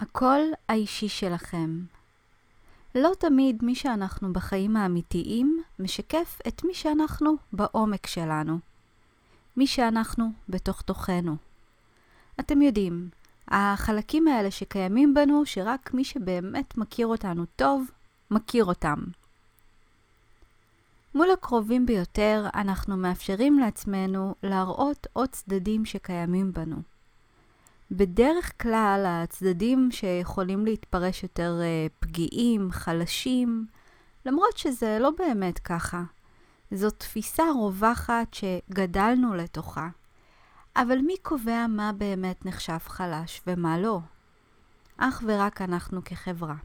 הקול האישי שלכם. לא תמיד מי שאנחנו בחיים האמיתיים משקף את מי שאנחנו בעומק שלנו. מי שאנחנו בתוך תוכנו. אתם יודעים, החלקים האלה שקיימים בנו, שרק מי שבאמת מכיר אותנו טוב, מכיר אותם. מול הקרובים ביותר, אנחנו מאפשרים לעצמנו להראות עוד צדדים שקיימים בנו. בדרך כלל הצדדים שיכולים להתפרש יותר uh, פגיעים, חלשים, למרות שזה לא באמת ככה. זו תפיסה רווחת שגדלנו לתוכה. אבל מי קובע מה באמת נחשב חלש ומה לא? אך ורק אנחנו כחברה.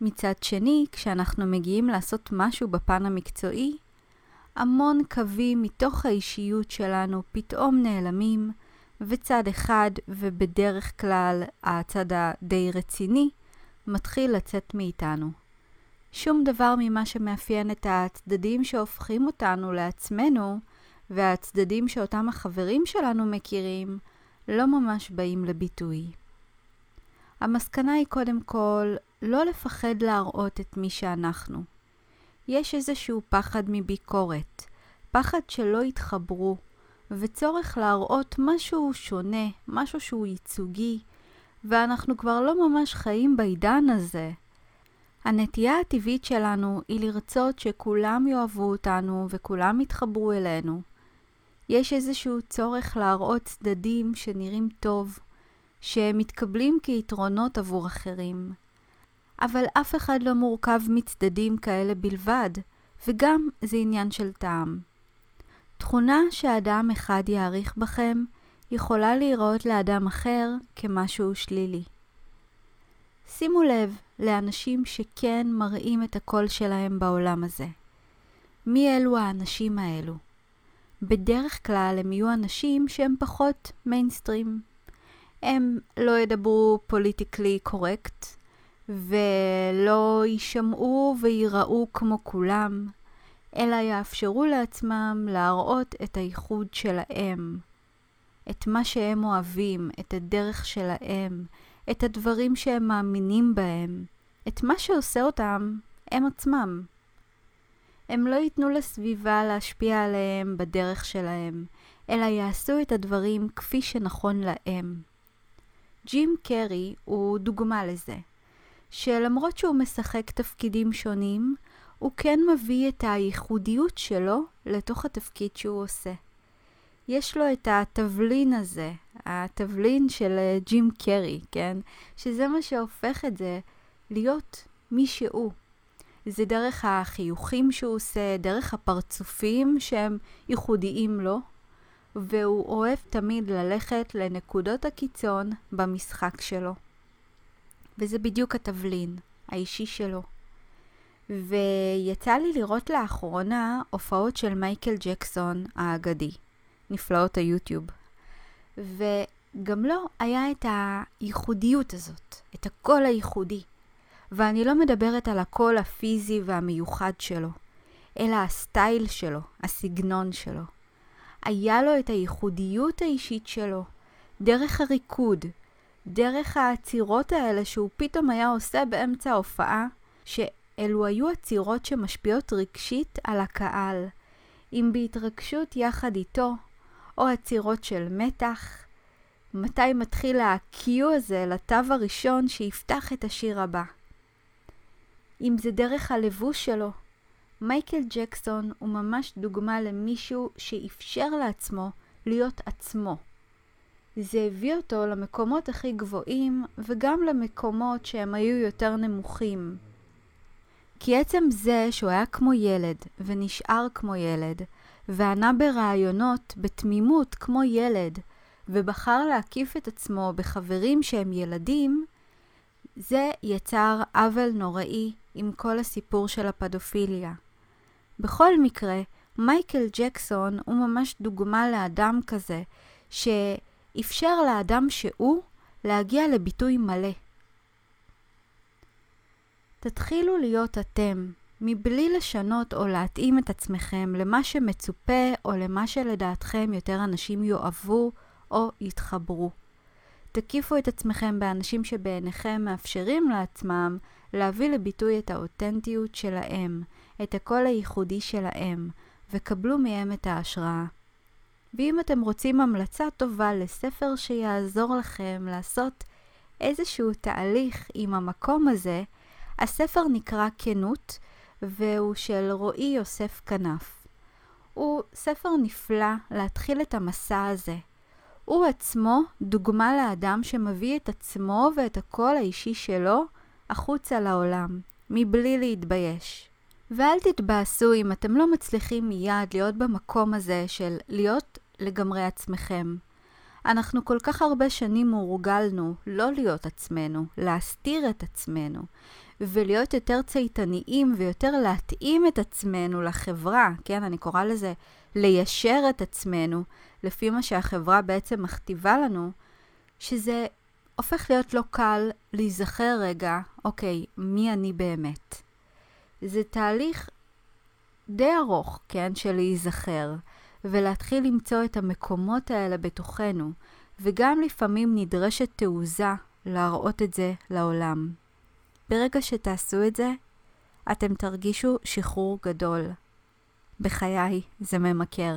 מצד שני, כשאנחנו מגיעים לעשות משהו בפן המקצועי, המון קווים מתוך האישיות שלנו פתאום נעלמים, וצד אחד, ובדרך כלל הצד הדי רציני, מתחיל לצאת מאיתנו. שום דבר ממה שמאפיין את הצדדים שהופכים אותנו לעצמנו, והצדדים שאותם החברים שלנו מכירים, לא ממש באים לביטוי. המסקנה היא קודם כל לא לפחד להראות את מי שאנחנו. יש איזשהו פחד מביקורת, פחד שלא יתחברו, וצורך להראות משהו שונה, משהו שהוא ייצוגי, ואנחנו כבר לא ממש חיים בעידן הזה. הנטייה הטבעית שלנו היא לרצות שכולם יאהבו אותנו וכולם יתחברו אלינו. יש איזשהו צורך להראות צדדים שנראים טוב, שמתקבלים כיתרונות עבור אחרים. אבל אף אחד לא מורכב מצדדים כאלה בלבד, וגם זה עניין של טעם. תכונה שאדם אחד יעריך בכם יכולה להיראות לאדם אחר כמשהו שלילי. שימו לב לאנשים שכן מראים את הקול שלהם בעולם הזה. מי אלו האנשים האלו? בדרך כלל הם יהיו אנשים שהם פחות מיינסטרים. הם לא ידברו politically correct, ולא יישמעו וייראו כמו כולם. אלא יאפשרו לעצמם להראות את הייחוד שלהם, את מה שהם אוהבים, את הדרך שלהם, את הדברים שהם מאמינים בהם, את מה שעושה אותם הם עצמם. הם לא ייתנו לסביבה להשפיע עליהם בדרך שלהם, אלא יעשו את הדברים כפי שנכון להם. ג'ים קרי הוא דוגמה לזה, שלמרות שהוא משחק תפקידים שונים, הוא כן מביא את הייחודיות שלו לתוך התפקיד שהוא עושה. יש לו את התבלין הזה, התבלין של אה, ג'ים קרי, כן? שזה מה שהופך את זה להיות מי שהוא. זה דרך החיוכים שהוא עושה, דרך הפרצופים שהם ייחודיים לו, והוא אוהב תמיד ללכת לנקודות הקיצון במשחק שלו. וזה בדיוק התבלין האישי שלו. ויצא לי לראות לאחרונה הופעות של מייקל ג'קסון האגדי, נפלאות היוטיוב. וגם לו היה את הייחודיות הזאת, את הקול הייחודי. ואני לא מדברת על הקול הפיזי והמיוחד שלו, אלא הסטייל שלו, הסגנון שלו. היה לו את הייחודיות האישית שלו, דרך הריקוד, דרך העצירות האלה שהוא פתאום היה עושה באמצע ההופעה, ש... אלו היו עצירות שמשפיעות רגשית על הקהל, אם בהתרגשות יחד איתו, או עצירות של מתח. מתי מתחיל ה-Q הזה לתו הראשון שיפתח את השיר הבא. אם זה דרך הלבוש שלו, מייקל ג'קסון הוא ממש דוגמה למישהו שאפשר לעצמו להיות עצמו. זה הביא אותו למקומות הכי גבוהים וגם למקומות שהם היו יותר נמוכים. כי עצם זה שהוא היה כמו ילד ונשאר כמו ילד, וענה ברעיונות בתמימות כמו ילד, ובחר להקיף את עצמו בחברים שהם ילדים, זה יצר עוול נוראי עם כל הסיפור של הפדופיליה. בכל מקרה, מייקל ג'קסון הוא ממש דוגמה לאדם כזה, שאפשר לאדם שהוא להגיע לביטוי מלא. תתחילו להיות אתם, מבלי לשנות או להתאים את עצמכם למה שמצופה או למה שלדעתכם יותר אנשים יאהבו או יתחברו. תקיפו את עצמכם באנשים שבעיניכם מאפשרים לעצמם להביא לביטוי את האותנטיות שלהם, את הקול הייחודי שלהם, וקבלו מהם את ההשראה. ואם אתם רוצים המלצה טובה לספר שיעזור לכם לעשות איזשהו תהליך עם המקום הזה, הספר נקרא כנות, והוא של רועי יוסף כנף. הוא ספר נפלא להתחיל את המסע הזה. הוא עצמו דוגמה לאדם שמביא את עצמו ואת הקול האישי שלו החוצה לעולם, מבלי להתבייש. ואל תתבאסו אם אתם לא מצליחים מיד להיות במקום הזה של להיות לגמרי עצמכם. אנחנו כל כך הרבה שנים הורגלנו לא להיות עצמנו, להסתיר את עצמנו, ולהיות יותר צייתניים ויותר להתאים את עצמנו לחברה, כן, אני קוראה לזה ליישר את עצמנו לפי מה שהחברה בעצם מכתיבה לנו, שזה הופך להיות לא קל להיזכר רגע, אוקיי, מי אני באמת. זה תהליך די ארוך, כן, של להיזכר, ולהתחיל למצוא את המקומות האלה בתוכנו, וגם לפעמים נדרשת תעוזה להראות את זה לעולם. ברגע שתעשו את זה, אתם תרגישו שחרור גדול. בחיי זה ממכר.